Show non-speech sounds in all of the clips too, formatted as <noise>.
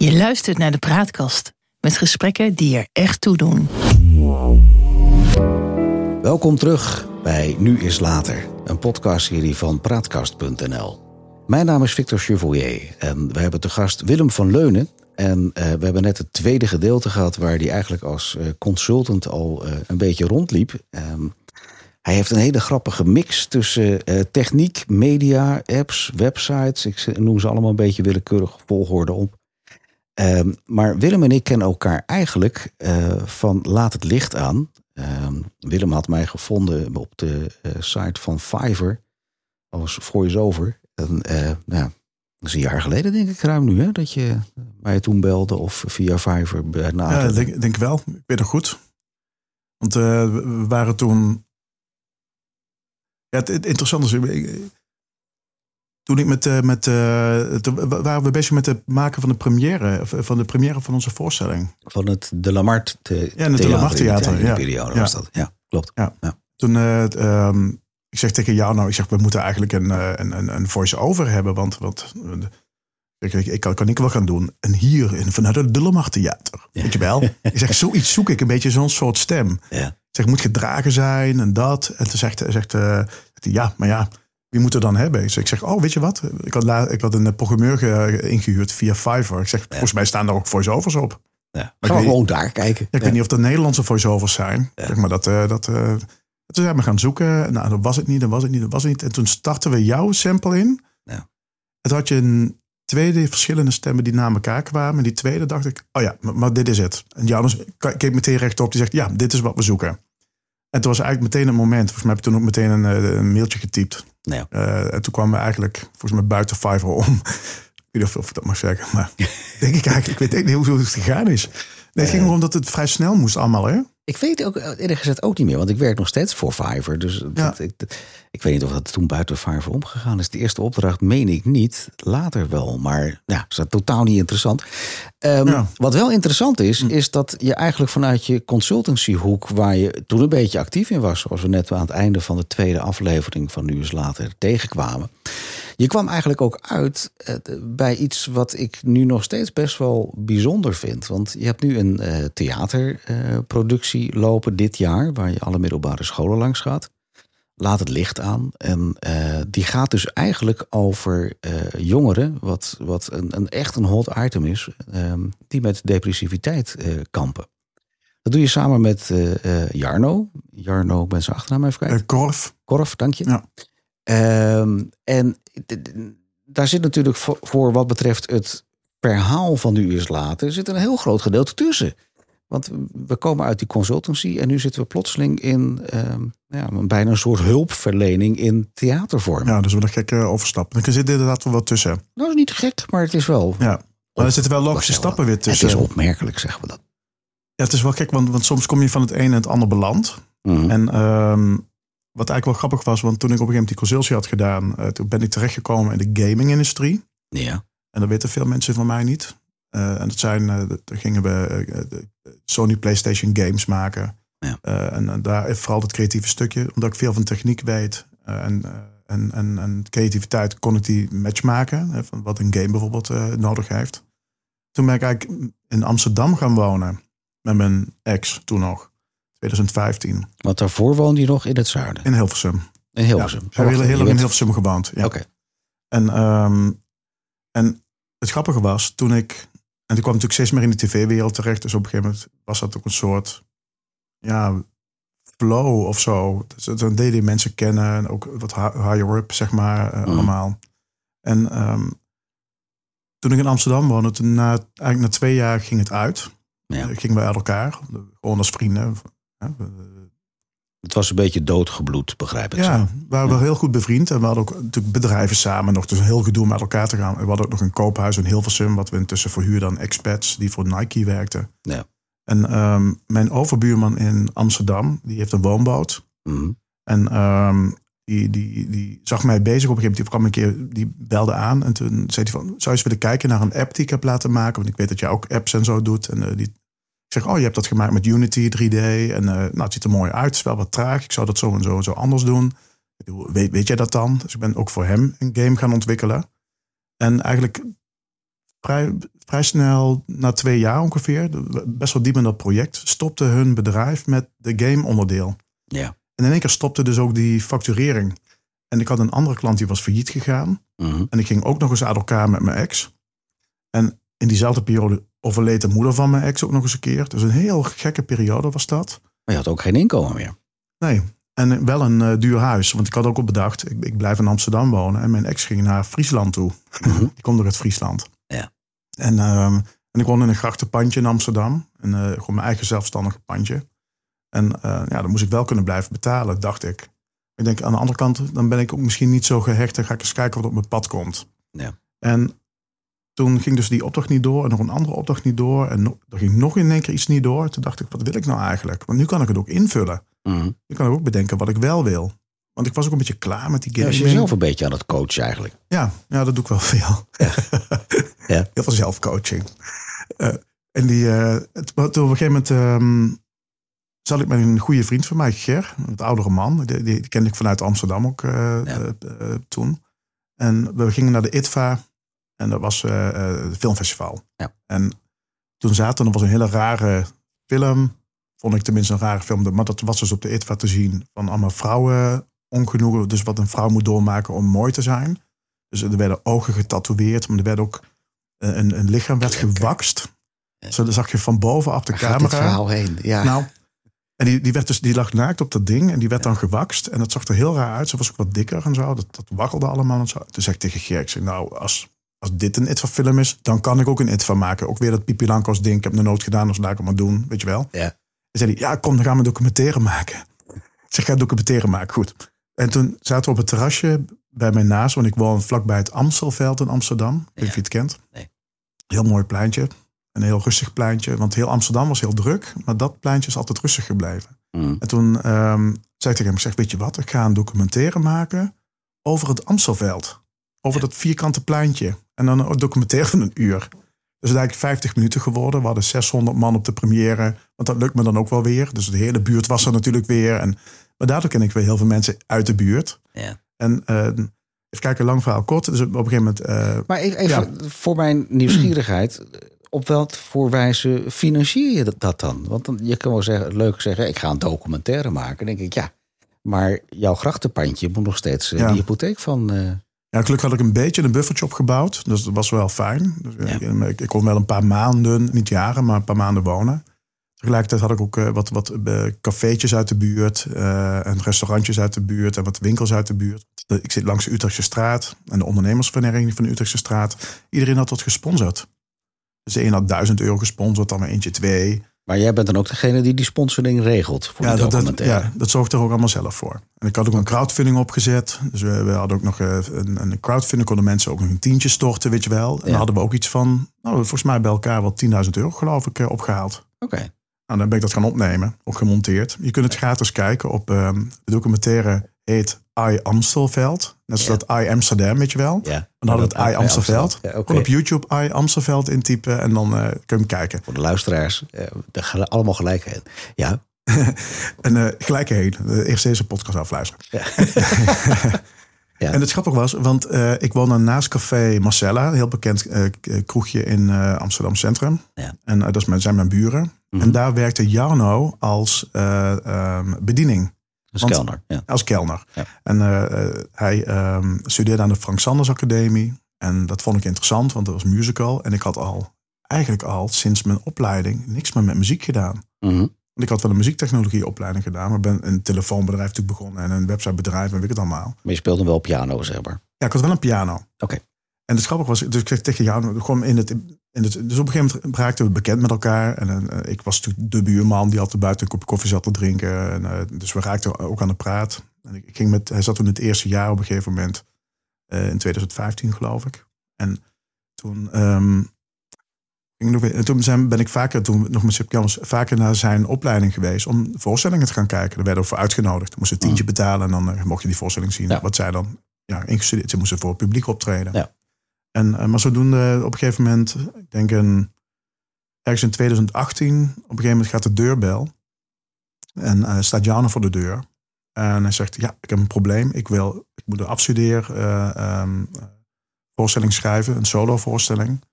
Je luistert naar de Praatkast met gesprekken die er echt toe doen. Welkom terug bij Nu is Later, een podcastserie van Praatkast.nl. Mijn naam is Victor Chevoyer en we hebben te gast Willem van Leunen. En eh, we hebben net het tweede gedeelte gehad waar hij eigenlijk als eh, consultant al eh, een beetje rondliep. Ehm, hij heeft een hele grappige mix tussen techniek, media, apps, websites. Ik noem ze allemaal een beetje willekeurig volgorde op. Ehm, maar Willem en ik kennen elkaar eigenlijk uh, van Laat het licht aan. Um, Willem had mij gevonden op de uh, site van Fiverr als voice-over. En nou, dat is een jaar geleden denk ik ruim nu, hè, dat je mij toen belde of via Fiverr benaderde. Ja, denk, denk wel. Ik weet het goed. Want we waren toen ja, het, interessante is, toen ik met, uh, met uh, toen waren we bezig met het maken van de première, van de première van onze voorstelling. Van het De Lamart the Ja, het De Lamart Theater. Ja, periode ja. was dat. Ja, klopt. Ja. ja. Toen, um, ik zeg tegen jou, nou, ik zeg, we moeten eigenlijk een, een, een, een voice-over hebben, want, want ik, ik, kan, kan ik wel gaan doen. En hier, in, vanuit het De Lamart Theater. Ja. Weet je wel? <laughs> ik zeg, zoiets zoek ik, een beetje zo'n soort stem. Ja. Ik zeg, moet gedragen zijn en dat. En toen zegt, zegt uh, ja, maar ja, wie moet er dan hebben? Dus ik zeg, oh, weet je wat? Ik had, ik had een programmeur ingehuurd via Fiverr. Ik zeg, volgens mij staan daar ook voice-overs op. Ja, maar Gaan we gewoon daar kijken. Ja, ik weet niet of dat Nederlandse voice-overs zijn. Zeg maar dat... Uh, dat uh, toen zijn we gaan zoeken. Nou, dat was het niet, dat was het niet, dat was het niet. En toen startten we jouw sample in. Ja. Het had je een tweede verschillende stemmen die naar elkaar kwamen. En die tweede dacht ik, oh ja, maar, maar dit is het. En Janus keek meteen rechtop. Die zegt, ja, dit is wat we zoeken. En toen was eigenlijk meteen een moment. Volgens mij heb ik toen ook meteen een, een mailtje getypt. Ja. Uh, en toen kwamen we eigenlijk volgens mij buiten Fiverr om. <laughs> ik weet niet of ik dat mag zeggen, maar <laughs> denk ik eigenlijk. Ik weet niet hoe het gegaan is. Nee, het ging erom dat het vrij snel moest allemaal, hè? Ik weet ook eerlijk gezegd ook niet meer, want ik werk nog steeds voor Fiverr. Dus ja. dat, ik, ik, weet niet of dat toen buiten Fiverr omgegaan is. De eerste opdracht meen ik niet, later wel. Maar ja, is dat totaal niet interessant. Um, ja. Wat wel interessant is, is dat je eigenlijk vanuit je consultancyhoek, waar je toen een beetje actief in was, zoals we net aan het einde van de tweede aflevering van Nu is Later tegenkwamen. Je kwam eigenlijk ook uit uh, bij iets wat ik nu nog steeds best wel bijzonder vind. Want je hebt nu een uh, theaterproductie uh, lopen dit jaar, waar je alle middelbare scholen langs gaat. Laat het licht aan. En die gaat dus eigenlijk over jongeren, wat, wat een, een, echt een hot item is, ehm, die met depressiviteit kampen. Dat doe je samen met Jarno. Jarno, ik ben zijn achternaam even kijken. Korf. Korf, dank je. Ja. Um, en daar zit natuurlijk voor, voor, wat betreft het verhaal van de uur later... zit een heel groot gedeelte tussen. Want we komen uit die consultancy en nu zitten we plotseling in um, ja, bijna een soort hulpverlening in theatervorm. Ja, dus we een gekke overstap. Er zit inderdaad wel wat tussen. Nou, dat is niet gek, maar het is wel... Ja, maar er zitten wel logische stappen weer tussen. Het is opmerkelijk, zeggen we dat. Ja, het is wel gek, want, want soms kom je van het een en het ander beland. Mm -hmm. En... Um, wat eigenlijk wel grappig was, want toen ik op een gegeven moment die consultie had gedaan, uh, toen ben ik terechtgekomen in de gaming-industrie. Ja. En dat weten veel mensen van mij niet. Uh, en dat zijn, uh, daar gingen we Sony PlayStation games maken. Ja. en, en daar vooral het creatieve stukje, omdat ik veel van techniek weet en, en, en, en creativiteit, kon ik die match maken. Van wat een game bijvoorbeeld nodig heeft. Toen ben ik eigenlijk in Amsterdam gaan wonen met mijn ex toen nog. 2015. Want daarvoor woonde je nog in het zuiden? In Hilversum. In Hilversum. Ja, we hebben heel lang in Hilversum gewoond. Ja. Oké. Okay. En, um, en het grappige was, toen ik... En toen kwam natuurlijk steeds meer in de tv-wereld terecht. Dus op een gegeven moment was dat ook een soort... Ja, flow of zo. Dus dan deden je mensen kennen. En ook wat higher up, zeg maar, uh, mm. allemaal. En um, toen ik in Amsterdam woonde, toen na, eigenlijk na twee jaar ging het uit. Ja. Gingen we uit elkaar. Gewoon als vrienden. Ja, het was een beetje doodgebloed, begrijp ik. Ja, zo. we waren wel heel goed bevriend. En we hadden ook natuurlijk bedrijven samen nog. Dus een heel gedoe met elkaar te gaan. We hadden ook nog een koophuis in Hilversum. Wat we intussen verhuurden aan expats die voor Nike werkten. Ja. En um, mijn overbuurman in Amsterdam, die heeft een woonboot. Mm. En um, die, die, die zag mij bezig op een gegeven moment. Die kwam een keer, die belde aan. En toen zei hij van, zou je eens willen kijken naar een app die ik heb laten maken? Want ik weet dat jij ook apps en zo doet. En uh, die ik zeg, oh, je hebt dat gemaakt met Unity 3D. En uh, nou, het ziet er mooi uit. Het is wel wat traag. Ik zou dat zo en zo en zo anders doen. Weet, weet jij dat dan? Dus ik ben ook voor hem een game gaan ontwikkelen. En eigenlijk vrij, vrij snel, na twee jaar ongeveer, best wel diep in dat project, stopte hun bedrijf met de game onderdeel. Ja. En in één keer stopte dus ook die facturering. En ik had een andere klant die was failliet gegaan. Mhm. En ik ging ook nog eens uit elkaar met mijn ex. En in diezelfde periode overleed de moeder van mijn ex ook nog eens een keer. Dus een heel gekke periode was dat. Maar je had ook geen inkomen meer. Nee, en wel een eh, duur huis. Want ik had ook al bedacht, ik, ik blijf in Amsterdam wonen. En mijn ex ging naar Friesland toe. Mhm. <laughs> Die komt nog uit Friesland. Ja. En, ehm, en ik woonde in een grachtenpandje in Amsterdam. En, eh, gewoon mijn eigen zelfstandige pandje. En eh, ja, dan moest ik wel kunnen blijven betalen, dacht ik. Ik denk aan de andere kant, dan ben ik ook misschien niet zo gehecht. Dan ga ik eens kijken wat op mijn pad komt. Ja. En toen ging dus die opdracht niet door en nog een andere opdracht niet door. En no- er ging nog in één keer iets niet door. Toen dacht ik, wat wil ik nou eigenlijk? Want nu kan ik het ook invullen. Mhm. Nu kan ik ook bedenken wat ik wel wil. Want ik was ook een beetje klaar met die Ja, gaming. was je zelf een beetje aan het coachen eigenlijk. Ja, ja, dat doe ik wel veel. Ja. <laughs> Heel veel zelfcoaching. Eh, en die, het, toen op een gegeven moment ehm, zat ik met een goede vriend van mij, Ger, een oudere man. Die, die, kende ik vanuit Amsterdam ook Ja. eh, toen. En we gingen naar de ITVA. En dat was eh, eh, het filmfestival. Ja. En toen zaten, er was een hele rare film. Vond ik tenminste een rare film. Maar dat was dus op de ITVA te zien. Van allemaal vrouwen ongenoegen. Dus wat een vrouw moet doormaken om mooi te zijn. Dus er werden ogen getatoeëerd. Maar er werd ook eh, een, een lichaam werd gewakst. Zo dan zag je van bovenaf de Waar gaat dit camera. verhaal heen? Ja. Nou, en die, die, werd dus, die lag naakt op dat ding en die werd dan gewakst. En dat zag er heel raar uit. Ze was ook wat dikker en zo. Dat, dat waggelde allemaal en zo. Toen zei ik tegen zeg, nou, als, als dit een ITVA film is, dan kan ik ook een ITVA maken. Ook weer dat Pipi Lankos ding. Ik heb het nog nooit gedaan, dus laat ik het maar doen. Weet je wel. Ja. En zei hij, ja, kom, dan gaan we documentaire maken. Ik zeg, ga documentaire maken, goed. En toen zaten we op het terrasje bij mij naast. Want ik woon vlakbij het Amstelveld in Amsterdam. Ik weet niet of je het kent. Nee. Heel mooi pleintje. Een heel rustig pleintje. Want heel Amsterdam was heel druk. Maar dat pleintje is altijd rustig gebleven. Mhm. En toen ehm, zei ik tegen hem, ik zeg, weet je wat? Ik ga een documentaire maken over het Amstelveld. Over dat vierkante pleintje. En dan een documentaire van een uur. Dus het is eigenlijk 50 minuten geworden. We hadden 600 man op de première. Want dat lukt me dan ook wel weer. Dus de hele buurt was er natuurlijk weer. En, maar daardoor ken ik weer heel veel mensen uit de buurt. Ja. En eh, even kijken, lang verhaal kort. Dus op een gegeven moment... eh, Maar even, even voor mijn nieuwsgierigheid. Op welk voor wijze financier je dat- dan? Want dan, je kan wel zeggen, leuk zeggen, ik ga een documentaire maken. Dan denk ik, ja, maar jouw grachtenpandje moet nog steeds eh, Ja. die hypotheek van... eh, Ja, gelukkig had ik een beetje een buffertje opgebouwd. Dus dat was wel fijn. Dus Ja. ik, ik kon wel een paar maanden, niet jaren, maar een paar maanden wonen. Tegelijkertijd had ik ook eh, wat, wat eh, cafeetjes uit de buurt. eh, en restaurantjes uit de buurt. En wat winkels uit de buurt. De- Ik zit langs de Utrechtse straat. En de ondernemersvereniging van de Utrechtse straat. Iedereen had wat gesponsord. Dus de een had 1000 euro gesponsord, dan maar eentje twee. Maar jij bent dan ook degene die die sponsoring regelt voor Ja dat, dat, documentaire. ja, dat zorgt er ook allemaal zelf voor. En ik had ook een crowdfunding opgezet. Dus we, we hadden ook nog eh, een, een crowdfunding. Konden mensen ook nog een tientje storten, weet je wel. En Ja. dan hadden we ook iets van, nou, volgens mij bij elkaar wel 10.000 euro geloof ik eh, opgehaald. Oké, Nou, dan ben ik dat gaan opnemen, ook gemonteerd. Je kunt het gratis kijken op ehm, de documentaire heet I Amstelveld. Net zoals dat I Amsterdam, weet je wel. ja. Dan hadden we het I Amstelveld. Ja, op YouTube I Amstelveld intypen en dan eh, kun je hem kijken. Voor de luisteraars, gaan allemaal gelijk heen. Ja, <laughs> En heen, eh, eerst deze podcast afluisteren. Ja. <laughs> En het grappig was, want ik woonde naast Café Marcella, een heel bekend kroegje in Amsterdam Centrum. Ja. En dat is mijn, zijn mijn buren. Mhm. En daar werkte Jarno als eh, ehm, bediening, als Want- kelner. Ja. als kelner. Ja. En eh, eh, hij ehm, studeerde aan de Frank Sanders Academie. En dat vond ik interessant, want dat was musical. En ik had al, eigenlijk al sinds mijn opleiding, niks meer met muziek gedaan. Mhm. Want ik had wel een muziektechnologieopleiding gedaan, maar ben een telefoonbedrijf natuurlijk begonnen en een websitebedrijf en weet ik het allemaal. Maar je speelde wel piano, zeg maar. Ja, ik had wel een piano. Oké. En het grappige was, dus ik zeg tegen jou, gewoon in het, het, dus op een gegeven moment raakten we bekend met elkaar. En eh, ik was natuurlijk de buurman die altijd buiten een kopje koffie zat te drinken. En, eh, dus we raakten ook aan de praat. En ik, ik ging met, hij zat toen het eerste jaar op een gegeven moment, eh, in 2015 geloof ik. En toen, ehm, en toen zijn, ben ik vaker, toen nog met Sip Kelmers, vaker naar zijn opleiding geweest om voorstellingen te gaan kijken. Daar werden we voor uitgenodigd. Dan moest je een tientje betalen en dan mocht je die voorstelling zien. Ja. Wat zij dan ja, ingestudeerd. Ze moesten voor het publiek optreden. Ja. En, eh, maar zodoende op een gegeven moment, ik denk een, ergens in 2018, op een gegeven moment gaat de deurbel. En eh, staat Jana voor de deur. En hij zegt, ja, ik heb een probleem. Ik, wil, ik moet een afstudeer eh, ehm, voorstelling schrijven, een solo voorstelling.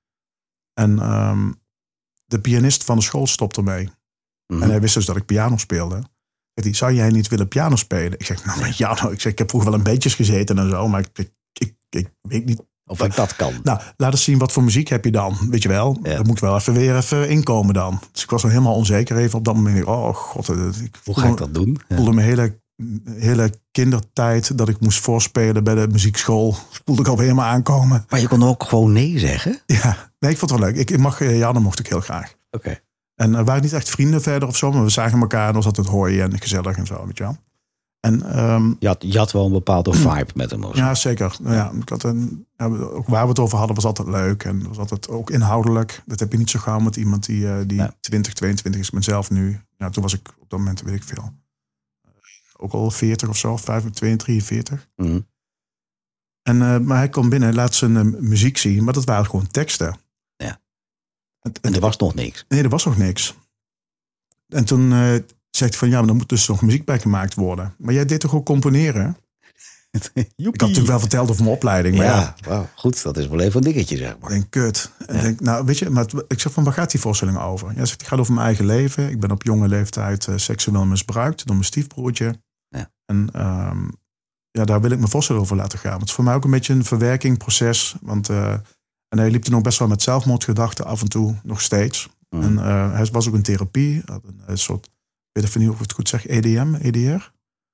En ehm, de pianist van de school stopte mee. Mhm. En hij wist dus dat ik piano speelde. Hij, zou jij niet willen piano spelen? Ik zeg, nou, piano. Ik zeg, ik heb vroeger wel een beetjes gezeten en zo, maar ik, ik, ik, ik weet niet. Of ik dat kan. Nou, laat eens zien wat voor muziek heb je dan. Weet je wel, Ja. dat moet wel even weer even inkomen dan. Dus ik was nog helemaal onzeker even op dat moment. Oh god, eh, ik Hoe ga ik dat doen? Ja. voelde mijn hele, hele kindertijd dat ik moest voorspelen bij de muziekschool. Voelde ik alweer helemaal aankomen. Maar je kon ook gewoon nee zeggen? Ja, nee, ik vond het wel leuk. Ik, ik mag, eh, ja, dat mocht ik heel graag. Oké. En we waren niet echt vrienden verder of zo, maar we zagen elkaar en was altijd hooi en gezellig en zo, weet je wel. En ehm, Je, had, je had wel een bepaalde <clears throat> vibe met hem. of ja, zeker. Nou ja, ik had een, ja, ook waar we het over hadden was altijd leuk en was altijd ook inhoudelijk. Dat heb je niet zo gauw met iemand die, eh, die Ja. 20, 22 is, mezelf nu. Ja, toen was ik op dat moment, weet ik veel, ook al 40 of zo, 25, 43. Mhm. En, eh, maar hij kwam binnen, laat zijn eh, muziek zien, maar dat waren gewoon teksten. Ja. Het- En er was nog niks. Nee, er was nog niks. En toen hij van ja, maar er moet dus nog muziek bij gemaakt worden. Maar jij deed toch ook componeren? <laughs> Ik had natuurlijk wel verteld over mijn opleiding, maar ja, Ja, goed. Dat is wel even een dingetje, zeg ik maar. denk kut. En Ja. denk, nou, weet je, maar het- ik zeg van waar gaat die voorstelling over? Ja, zegt, die gaat over mijn eigen leven. Ik ben op jonge leeftijd eh, seksueel misbruikt door mijn stiefbroertje. Ja. En ehm, ja, daar wil ik mijn voorstelling over laten gaan. Want het is voor mij ook een beetje een verwerkingproces. Want eh, en hij liep toen ook best wel met zelfmoordgedachten af en toe, nog steeds. Mhm. En eh, hij was ook in therapie. Had een, een soort, ik weet even niet of ik het goed zeg, EDM, EDR?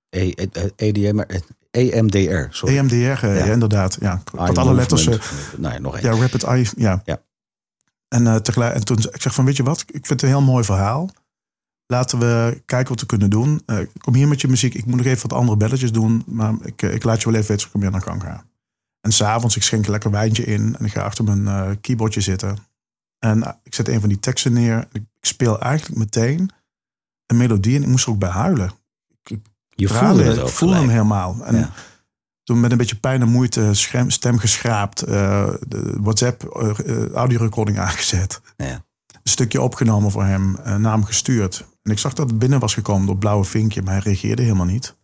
E- E- E- EDM, eh, EMDR, sorry. EMDR, eh, Ja. ja, inderdaad. Ja, ik Eye had alle letters. movement. Nee, nog één. ja, Rapid Eye. Ja. Ja. En, eh, tegelijk, en toen ik zeg van, weet je wat? Ik vind het een heel mooi verhaal. Laten we kijken wat we kunnen doen. Kom hier met je muziek. Ik moet nog even wat andere belletjes doen. Maar ik, ik laat je wel even weten als ik weer naar gang ga. En s'avonds, ik schenk een lekker wijntje in. En ik ga achter mijn keyboardje zitten. En ik zet een van die teksten neer. Ik speel eigenlijk meteen een melodie. En ik moest er ook bij huilen. Je Tranen, voelde het ik ook voelde hem helemaal. En Ja. toen met een beetje pijn en moeite scherm, stem geschraapt. eh, de WhatsApp eh, audiorecording aangezet. Ja. Een stukje opgenomen voor hem. naar hem gestuurd. En ik zag dat het binnen was gekomen door het blauwe vinkje. Maar hij reageerde helemaal niet.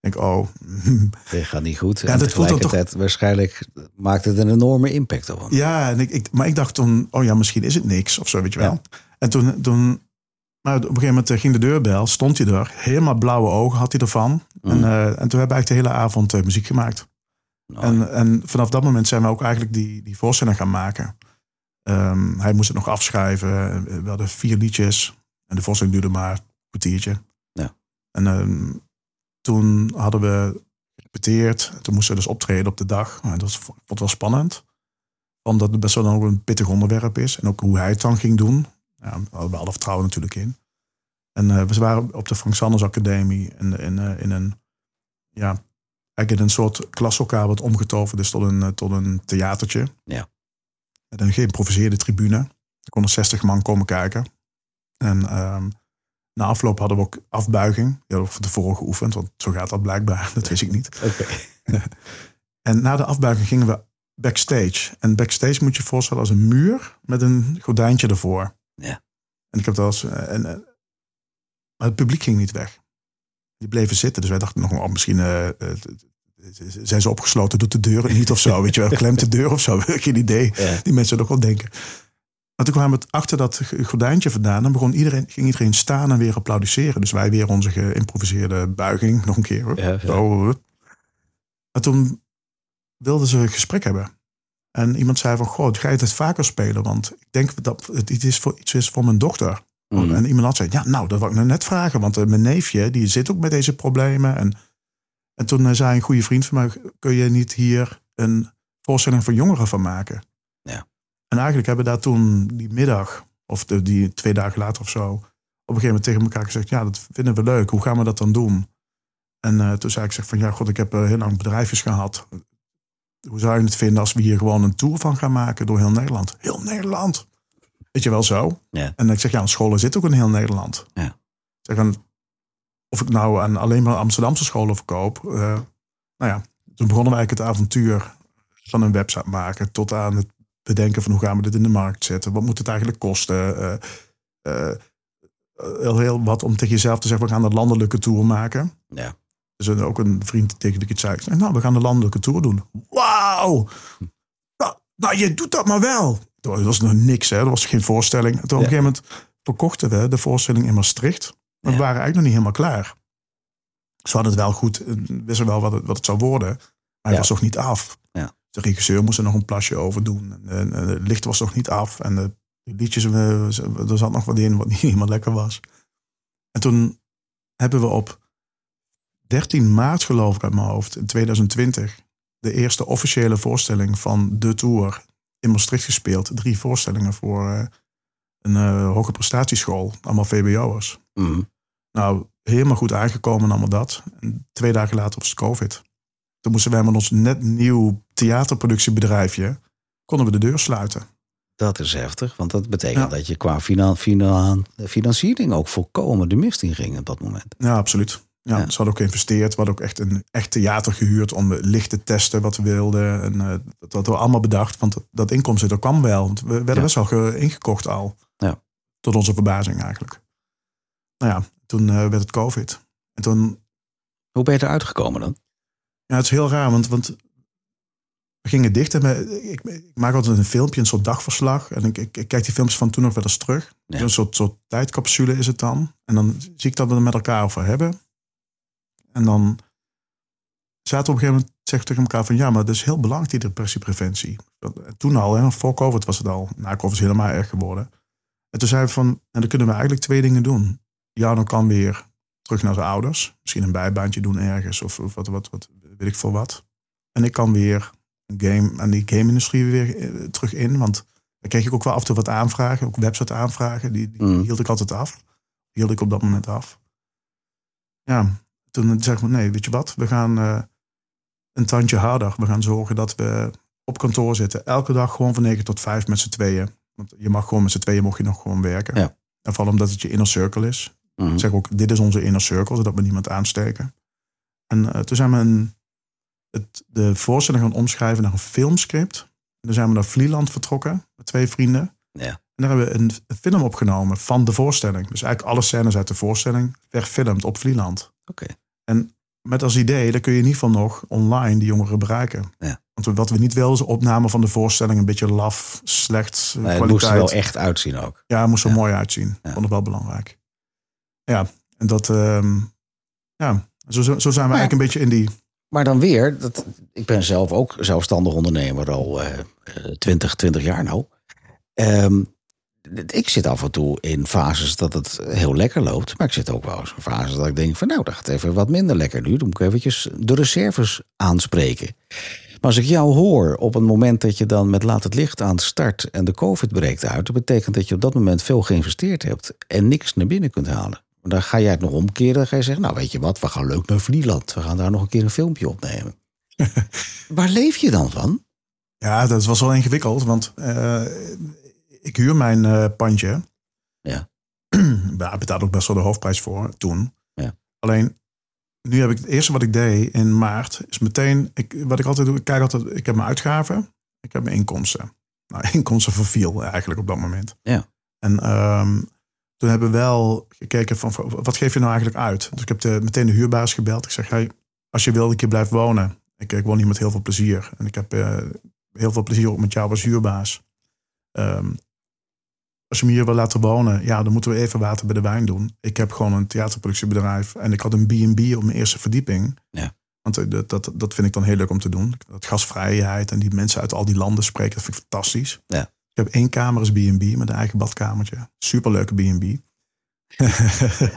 Ik denk, oh. <laughs> Dit gaat niet goed. Ja, en dat tegelijkertijd waarschijnlijk maakt het een enorme impact op hem. ja, en ik, ik, maar ik dacht toen, oh ja, misschien is het niks. Of zo, weet je wel. En toen, toen maar op een gegeven moment eh, ging de deurbel. Stond hij er. Helemaal blauwe ogen had hij ervan. En, Mm. eh, en toen hebben we eigenlijk de hele avond eh, muziek gemaakt. Nou, En, en vanaf dat moment zijn we ook eigenlijk die, die voorstelling gaan maken. Ehm, hij moest het nog afschrijven. We hadden vier liedjes. En de voorstelling duurde maar een kwartiertje. Ja. En ehm, toen hadden we gerepeteerd. Toen moesten we dus optreden op de dag. En dat was, ik vond het wel spannend. Omdat het best wel een pittig onderwerp is. En ook hoe hij het dan ging doen. Ja, we hadden we alle vertrouwen natuurlijk in. En eh, we waren op de Frank Sanders Academie. In, in, eh, in een ja, eigenlijk in een soort klaslokaal wat omgetoverd is tot een, eh, tot een theatertje. Ja. Met een geïmproviseerde tribune. Er konden 60 man komen kijken. En ehm, na afloop hadden we ook afbuiging. Die hadden we van tevoren geoefend, want zo gaat dat blijkbaar. <laughs> Dat wist ik niet. Oké. <laughs> En na de afbuiging gingen we backstage. En backstage moet je je voorstellen als een muur met een gordijntje ervoor. Ja. En ik heb dat als. eh, En, eh, maar het publiek ging niet weg. Die bleven zitten. Dus wij dachten nog, oh, misschien eh, zijn ze opgesloten, doet de deur <laughs> niet of zo. Weet je wel, klemt de deur of zo. <laughs> Geen idee. Ja. Die mensen ook wel denken. Maar toen kwamen we achter dat gordijntje vandaan. Dan begon iedereen, ging iedereen staan en weer applaudisseren. Dus wij weer onze geïmproviseerde buiging nog een keer. hoor. Ja, ja. Zo. Maar toen wilden ze een gesprek hebben. En iemand zei van, goh, ga je het vaker spelen? Want ik denk dat het iets is voor, iets is voor mijn dochter. Mhm. En iemand had zei, ja, nou, dat wou ik nou net vragen. Want eh, mijn neefje, die zit ook met deze problemen. En, en toen eh, zei een goede vriend van mij, kun je niet hier een voorstelling voor jongeren van maken? Ja. En eigenlijk hebben we daar toen die middag, of de, die twee dagen later of zo, op een gegeven moment tegen elkaar gezegd, ja, dat vinden we leuk. Hoe gaan we dat dan doen? En eh, toen zei ik zeg van, ja, god, ik heb heel lang bedrijfjes gehad. Hoe zou je het vinden als we hier gewoon een tour van gaan maken door heel Nederland? Heel Nederland. Weet je wel zo? Ja. En ik zeg, ja, scholen zitten ook in heel Nederland. Ja. Ik zeg, en of ik nou aan alleen maar Amsterdamse scholen verkoop. eh, nou ja, toen begonnen eigenlijk het avontuur van een website maken. Tot aan het bedenken van hoe gaan we dit in de markt zetten. Wat moet het eigenlijk kosten? Eh, eh, heel, heel wat om tegen jezelf te zeggen, we gaan een landelijke tour maken. Ja. Dus ook een vriend tegen wie ik het zei. Nou, we gaan de landelijke tour doen. Wauw! Nou, nou, je doet dat maar wel. er was nog niks, hè. er was geen voorstelling. En toen op een gegeven moment verkochten we de voorstelling in Maastricht. Maar we waren eigenlijk nog niet helemaal klaar. Ze hadden het wel goed, eh, wisten wel wat het, wat het zou worden. Maar hij Ja. was nog niet af. Ja. De regisseur moest er nog een plasje over doen. En, het licht was nog niet af. En de, de liedjes, eh, er zat nog wat in wat niet <laughs> helemaal lekker was. En toen hebben we op 13 maart, geloof ik uit mijn hoofd, in 2020, de eerste officiële voorstelling van de tour in Maastricht gespeeld. Drie voorstellingen voor eh, een eh, hoge prestatieschool, allemaal VBO'ers. Mhm. Nou, helemaal goed aangekomen en allemaal dat. En twee dagen later was het COVID. Toen moesten wij met ons net nieuw theaterproductiebedrijfje, konden we de deur sluiten. Dat is heftig, want dat betekent Ja. dat je qua fina- fina- financiering ook volkomen de mist in ging op dat moment. Ja, absoluut. Ja, Ja. Ze hadden ook geïnvesteerd. We hadden ook echt een echt theater gehuurd om licht te testen wat we wilden. En eh, dat hadden we allemaal bedacht. Want dat, inkomsten, dat kwam wel. Want we werden Ja. best wel ge- ingekocht al. Ja. Tot onze verbazing eigenlijk. Nou ja, toen eh, werd het COVID. En toen, Hoe ben je eruit gekomen dan? ja, het is heel raar, want, want we gingen dicht. En we- ik, ik maak altijd een filmpje, een soort dagverslag. En ik, ik, ik kijk die films van toen nog wel eens terug. Ja. Een soort, soort tijdcapsule is het dan. En dan zie ik dat we het met elkaar over hebben. En dan zaten we op een gegeven moment zeggen tegen elkaar van ja, maar dat is heel belangrijk die depressiepreventie. Dat- Toen al, hè, voor COVID was het al. Na COVID is het helemaal erg geworden. En toen zeiden we van, en dan kunnen we eigenlijk twee dingen doen. Jarno kan weer terug naar zijn ouders. Misschien een bijbaantje doen ergens of, of wat, wat, wat, weet ik veel wat. En ik kan weer een game, aan die game-industrie weer eh, terug in. Want dan kreeg ik ook wel af en toe wat aanvragen, ook website aanvragen. Die, die Mm. hield ik altijd af. Hield ik op dat moment af. Ja, toen zeg ik nee, weet je wat, we gaan eh, een tandje harder. We gaan zorgen dat we op kantoor zitten. Elke dag gewoon van 9 tot 5 met z'n tweeën. Want je mag gewoon met z'n tweeën mocht je nog gewoon werken. Ja. En vooral omdat het je inner circle is. Mhm. Ik zeg ook, dit is onze inner circle, zodat we niemand aansteken. En eh, toen zijn we een, het, de voorstelling gaan omschrijven naar een filmscript. En toen zijn we naar Vlieland vertrokken met twee vrienden. Ja. En daar hebben we een, een film opgenomen van de voorstelling. Dus eigenlijk alle scènes uit de voorstelling verfilmd op Vlieland. Oké. En met als idee, dan kun je in ieder geval nog online die jongeren bereiken. Ja. Want wat we niet wilden is opname van de voorstelling een beetje laf, slecht, eh, het kwaliteit. moest er wel echt uitzien ook. Ja, het moest er Ja. mooi uitzien. Ja. Vond ik wel belangrijk. Ja, en dat, ehm, ja, zo, zo zijn we Maar- eigenlijk een beetje in die, Maar dan weer, dat, ik ben zelf ook zelfstandig ondernemer al eh, eh, 20, 20 jaar nou. Ehm, ik zit af en toe in fases dat het heel lekker loopt. Maar ik zit ook wel eens in fases dat ik denk van nou, dat gaat even wat minder lekker nu. Dan moet ik eventjes de reserves aanspreken. Maar als ik jou hoor op een moment dat je dan met laat het licht aan start en de COVID breekt uit, dat betekent dat je op dat moment veel geïnvesteerd hebt en niks naar binnen kunt halen. Dan ga jij het nog omkeren. Dan ga je zeggen, nou weet je wat, we gaan leuk naar Vlieland. We gaan daar nog een keer een filmpje opnemen. <laughs> Waar leef je dan van? ja, dat was wel ingewikkeld. Want eh, ik huur mijn eh, pandje. Ja. <clears throat> Daar ik betaalde ook best wel de hoofdprijs voor toen. Ja. Alleen, nu heb ik het eerste wat ik deed in maart, is meteen, ik, wat ik altijd doe, ik kijk altijd, ik heb mijn uitgaven, ik heb mijn inkomsten. Nou, <laughs> inkomsten verviel eigenlijk op dat moment. Ja. En ehm, toen hebben we wel gekeken van, wat geef je nou eigenlijk uit? Dus ik heb de, meteen de huurbaas gebeld. Ik zeg, hey, als je wil dat ik hier blijf wonen, ik, ik woon hier met heel veel plezier. En ik heb eh, heel veel plezier ook met jou als huurbaas. Ehm, als je me hier wil laten wonen, ja, dan moeten we even water bij de wijn doen. Ik heb gewoon een theaterproductiebedrijf en ik had een B&B op mijn eerste verdieping. Ja. Want eh, dat, dat, dat vind ik dan heel leuk om te doen. Dat gasvrijheid en die mensen uit al die landen spreken, dat vind ik fantastisch. Ja. Ik heb één kamer als B&B met een eigen badkamertje. Superleuke B&B. <laughs>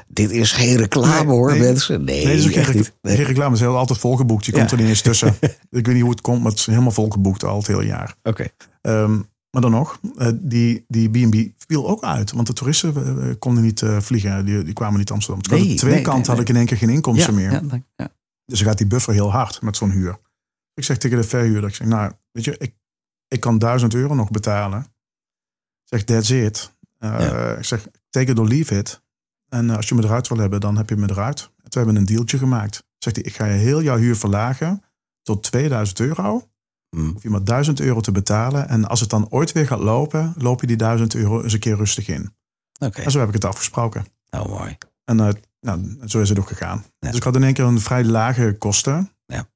Dit is geen reclame Nee, hoor, nee. mensen. Nee, Nee, dat is geen, niet. Reclame. Het is heel altijd volgeboekt. Je Ja. komt er niet eens tussen. <laughs> ik weet niet hoe het komt, maar het is helemaal volgeboekt al het hele jaar. Oké. Ehm, maar dan nog, eh, die, die B&B viel ook uit. Want de toeristen eh, konden niet eh, vliegen. Die, die kwamen niet Amsterdam. Dus Nee, aan twee nee, kanten nee, had ik in één keer geen inkomsten Ja, meer. ja. Dus dan gaat die buffer heel hard met zo'n huur. Ik zeg tegen de verhuurder, ik zeg, nou, weet je, ik, ik kan 1000 euro nog betalen. Ik zeg, that's it. Eh. Ik zeg, take it or leave it. En eh, als je me eruit wil hebben, dan heb je me eruit. En toen hebben we een dealtje gemaakt. Zegt hij, ik ga je heel jouw huur verlagen tot 2000 euro. Hm. Hoef je maar 1000 euro te betalen. En als het dan ooit weer gaat lopen, loop je die 1000 euro eens een keer rustig in. Oké, En zo heb ik het afgesproken. nou mooi. En eh, nou, zo is het ook gegaan. Ja. Dus ik had in één keer een vrij lage kosten. Ja.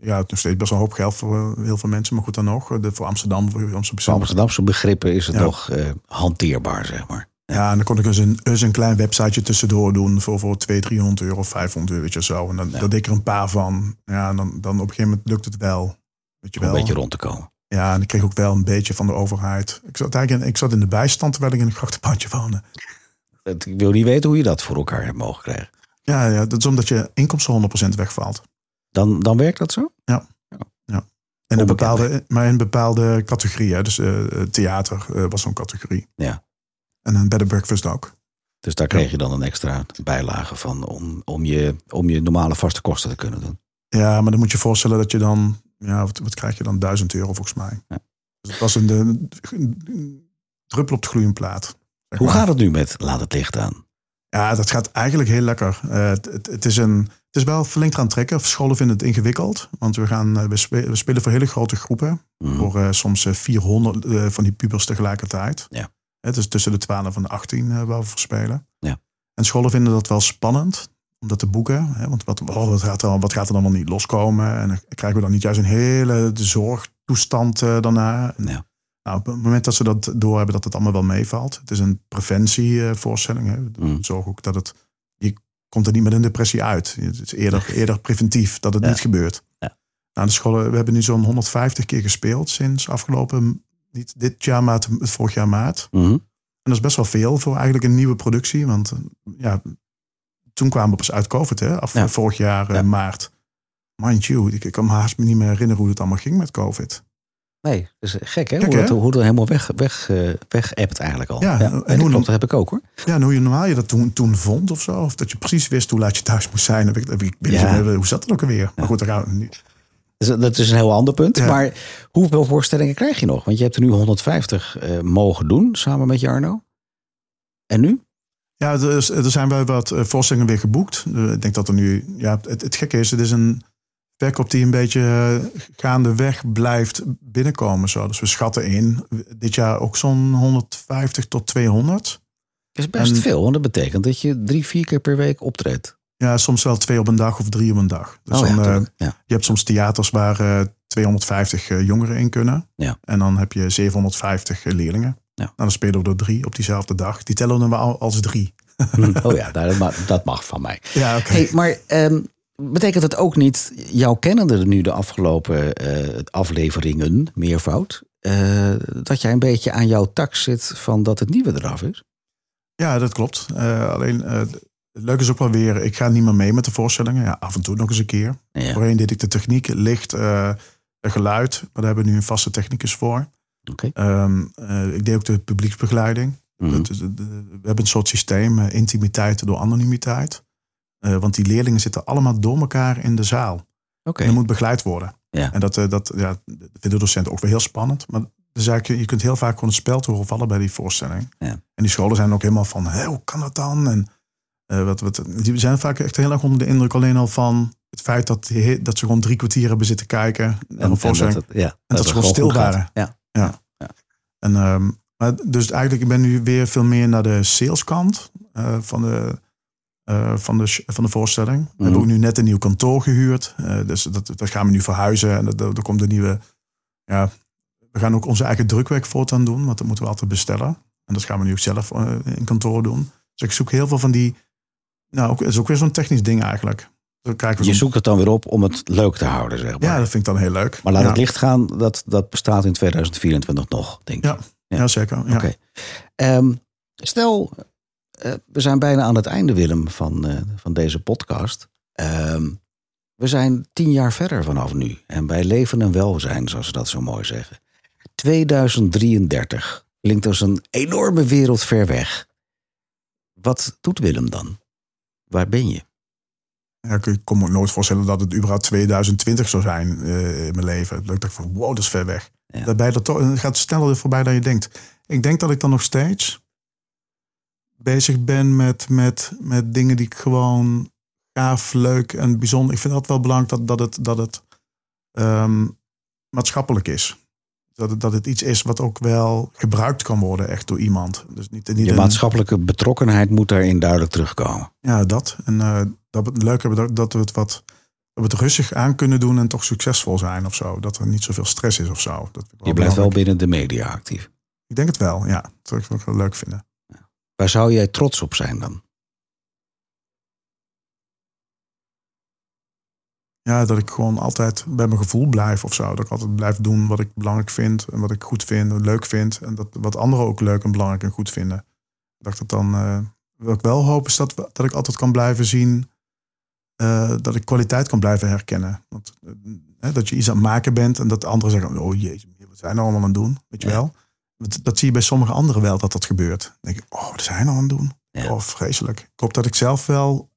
ja, het is nog steeds best wel een hoop geld voor heel veel mensen. Maar goed dan nog, de, voor Amsterdam. Voor Amsterdam. Voor Amsterdamse begrippen is het nog uh, hanteerbaar, zeg maar. Ja, en dan kon ik dus een, dus een klein websiteje tussendoor doen voor, voor 200, 300 euro, 500 euro, weet je zo. En dan, ja. deed ik er een paar van. Ja, en dan, dan op een gegeven moment lukt het wel. Weet je Om wel. een beetje rond te komen. Ja, en ik kreeg ook wel een beetje van de overheid. Ik zat eigenlijk in, ik zat in de bijstand terwijl ik in een grachtenpandje woonde. Ik wil niet weten hoe je dat voor elkaar hebt mogen krijgen. Ja, ja dat is omdat je inkomsten 100% wegvalt. Dan, dan werkt dat zo? Ja. ja. En in bepaalde, maar in bepaalde categorieën. Dus uh, theater uh, was zo'n categorie. Ja. En een bed and breakfast ook. Dus daar kreeg je dan een extra bijlage van om, om, je, om je normale vaste kosten te kunnen doen. Ja, maar dan moet je voorstellen dat je dan, ja, wat, wat krijg je dan? 1000 euro volgens mij. Ja. Dus het was een, een, een druppel op de gloeiende plaat. Hoe maar. gaat het nu met Laat het licht aan? Ja, dat gaat eigenlijk heel lekker. Uh, het, het, het, is een, het is wel flink aan trekken. Scholen vinden het ingewikkeld. Want we, gaan, we, spelen, we spelen voor hele grote groepen. Mm. Voor uh, soms 400 uh, van die pubers tegelijkertijd. Ja. Het is tussen de 12 en de 18 uh, waar we voor spelen. Ja. En scholen vinden dat wel spannend om dat te boeken. Hè? Want wat, oh, wat, gaat er, wat gaat er dan wel niet loskomen? En dan krijgen we dan niet juist een hele zorgtoestand uh, daarna. Ja. Nou, op het moment dat ze dat doorhebben dat het allemaal wel meevalt. Het is een preventievoorstelling. Hè? Mm. Zorg ook dat het... Je komt er niet met een depressie uit. Het is eerder, eerder preventief dat het Ja. niet gebeurt. Ja. Nou, de scholen, we hebben nu zo'n 150 keer gespeeld sinds afgelopen... Niet dit jaar, maar het vorig jaar maart. Mhm. En dat is best wel veel voor eigenlijk een nieuwe productie. Want eh, ja, toen kwamen we pas uit COVID, hè? Af Ja. vorig jaar eh, Ja. maart. Mind you, ik, ik kan me haast me niet meer herinneren hoe het allemaal ging met COVID. Nee, dat is gek hè? Gek, hoe, dat, hè? hoe dat helemaal weg, weg, eh, weg appt eigenlijk al. Ja, en en hoe dan- dat heb ik ook hoor. Ja, en hoe je normaal je dat toen, toen vond of zo. Of dat je precies wist hoe laat je thuis moest zijn. Ik, ik, Ja. meer, hoe zat het ook alweer? Maar goed, daar gaan we niet. Dus dat is een heel ander punt. Ja. Maar hoeveel voorstellingen krijg je nog? Want je hebt er nu 150 eh, mogen doen samen met Jarno. En nu? Ja, er, er zijn wel wat eh, voorstellingen weer geboekt. Eh, Ik denk dat er nu... Ja, het, het gekke is, het is een verkoop die een beetje gaandeweg blijft binnenkomen. Zo. Dus we schatten in. Dit jaar ook zo'n 150 tot 200. Dat is best En- veel, want dat betekent dat je drie, vier keer per week optreedt. Ja, soms wel twee op een dag of drie op een dag. Dus oh, dan, eh, ja. je hebt soms theaters waar eh, 250 eh, jongeren in kunnen. Ja. En dan heb je 750 leerlingen. Ja. Nou, dan spelen we er drie op diezelfde dag. Die tellen we dan wel als drie. Oh ja, dat mag, dat mag van mij. Ja, oké. Hey, maar ehm, betekent het ook niet, jouw kennende nu de afgelopen eh, afleveringen, meervoud, eh, dat jij een beetje aan jouw tak zit van dat het nieuwe eraf is? Ja, dat klopt. Eh, alleen, eh, het leuke is ook wel weer, ik ga niet meer mee met de voorstellingen. Ja, af en toe nog eens een keer. Ja, Voorheen deed ik de techniek, licht, eh, geluid. Maar daar hebben we nu een vaste technicus voor. Ehm, eh, ik deed ook de publieksbegeleiding. Mhm. De- de- we hebben een soort systeem, eh, intimiteit door anonimiteit. Want die leerlingen zitten allemaal door elkaar in de zaal. Oké. En dat moet begeleid worden. Ja. En dat, dat ja, dat vinden docenten ook weer heel spannend. Maar dus je kunt heel vaak gewoon het spel te horen vallen bij die voorstelling. Ja. En die scholen zijn ook helemaal van, Hé, hoe kan dat dan? En eh, wat, wat, die zijn vaak echt heel erg onder de indruk alleen al van het feit dat, die dat ze gewoon drie kwartier hebben zitten kijken naar een voorstelling. dat, het- ja, dat ze gewoon stil waren. Ja. En, ehm, maar dus eigenlijk, ik ben nu weer veel meer naar de saleskant eh, van, de, eh, van, de, van de voorstelling. We hebben ook nu net een nieuw kantoor gehuurd. Eh, dus dat, dat gaan we nu verhuizen. En er komt een nieuwe... Ja, we gaan ook onze eigen drukwerk voortaan doen. Want dat moeten we altijd bestellen. En dat gaan we nu ook zelf in kantoor doen. Dus ik zoek heel veel van die... Nou, het is ook weer zo'n technisch ding eigenlijk. We Je zoekt het dan weer op om het leuk te houden, zeg maar. ja, dat vind ik dan heel leuk. maar laat ja. het licht gaan, dat, dat bestaat in 2024 nog, denk ik. Ja, ja. zeker. Ja. Oké. Ehm, stel, eh, we zijn bijna aan het einde, Willem, van, eh, van deze podcast. Ehm, we zijn tien jaar verder vanaf nu. En bij leven en welzijn, zoals ze dat zo mooi zeggen. 2033 klinkt als een enorme wereld ver weg. Wat doet Willem dan? Waar ben je? Ja, ik kon me nooit voorstellen dat het überhaupt 2020 zou zijn eh, in mijn leven. Dat ik dacht van, wow, dat is ver weg. Ja. Dat bij dat het gaat sneller voorbij dan je denkt. Ik denk dat ik dan nog steeds bezig ben met, met, met dingen die ik gewoon gaaf, leuk en bijzonder... Ik vind het wel belangrijk dat, dat het, dat het ehm, maatschappelijk is. Dat het, dat het iets is wat ook wel gebruikt kan worden echt door iemand. Dus niet, niet Je een- maatschappelijke betrokkenheid moet daarin duidelijk terugkomen. ja, dat. En eh, dat we het leuk hebben dat, dat we het wat, dat we het rustig aan kunnen doen en toch succesvol zijn of zo. Dat er niet zoveel stress is of zo. Dat je blijft wel binnen de media actief. Ik denk het wel, ja. Dat zou ik wel leuk vinden. Waar zou jij trots op zijn dan? Ja, dat ik gewoon altijd bij mijn gevoel blijf of zo. Dat ik altijd blijf doen wat ik belangrijk vind en wat ik goed vind en leuk vind. En dat wat anderen ook leuk en belangrijk en goed vinden. Dat ik dat dan, uh, wat ik wel hoop is dat, dat ik altijd kan blijven zien uh, dat ik kwaliteit kan blijven herkennen. Want, uh, dat je iets aan het maken bent en dat anderen zeggen, oh jezus, wat zijn we allemaal aan het doen? Weet je wel? Dat, dat, zie je bij sommige anderen wel dat dat gebeurt. Dan denk ik, oh, wat zijn we aan het doen? Ja. Oh, vreselijk. Ik hoop dat ik zelf wel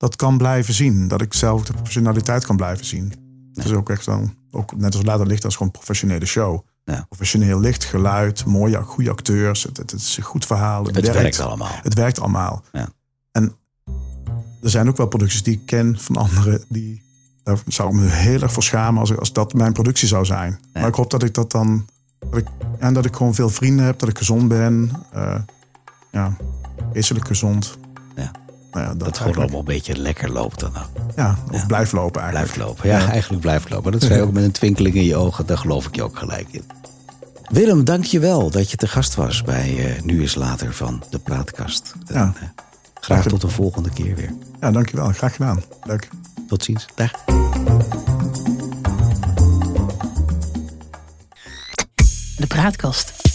dat kan blijven zien. Dat ik zelf de professionaliteit kan blijven zien. Dat is ook echt dan, ook net als later licht, als gewoon een professionele show. Ja. Professioneel licht, geluid, mooie, goede acteurs. Het, het, is een goed verhaal. Het, het werkt, allemaal. Het werkt allemaal. Ja. En er zijn ook wel producties die ik ken van anderen. Die, daar zou ik me heel erg voor schamen als, als dat mijn productie zou zijn. Maar ik hoop dat ik dat dan. Dat ik, en dat ik gewoon veel vrienden heb, dat ik gezond ben. Uh, ja, wezenlijk gezond. Ja. Nou ja, dat, dat gewoon allemaal een beetje lekker loopt dan ook. Ja, of blijft lopen eigenlijk. Blijft lopen, ja, eigenlijk blijft lopen. Dat zei je ook met een twinkeling in je ogen, daar geloof ik je ook gelijk in. Willem, dank je wel dat je te gast was bij uh, Nu is Later van de Praatkast. Ja. En, uh, graag tot de volgende keer weer. Ja, dankjewel. Graag gedaan. Leuk. Tot ziens. Dag. De Praatkast.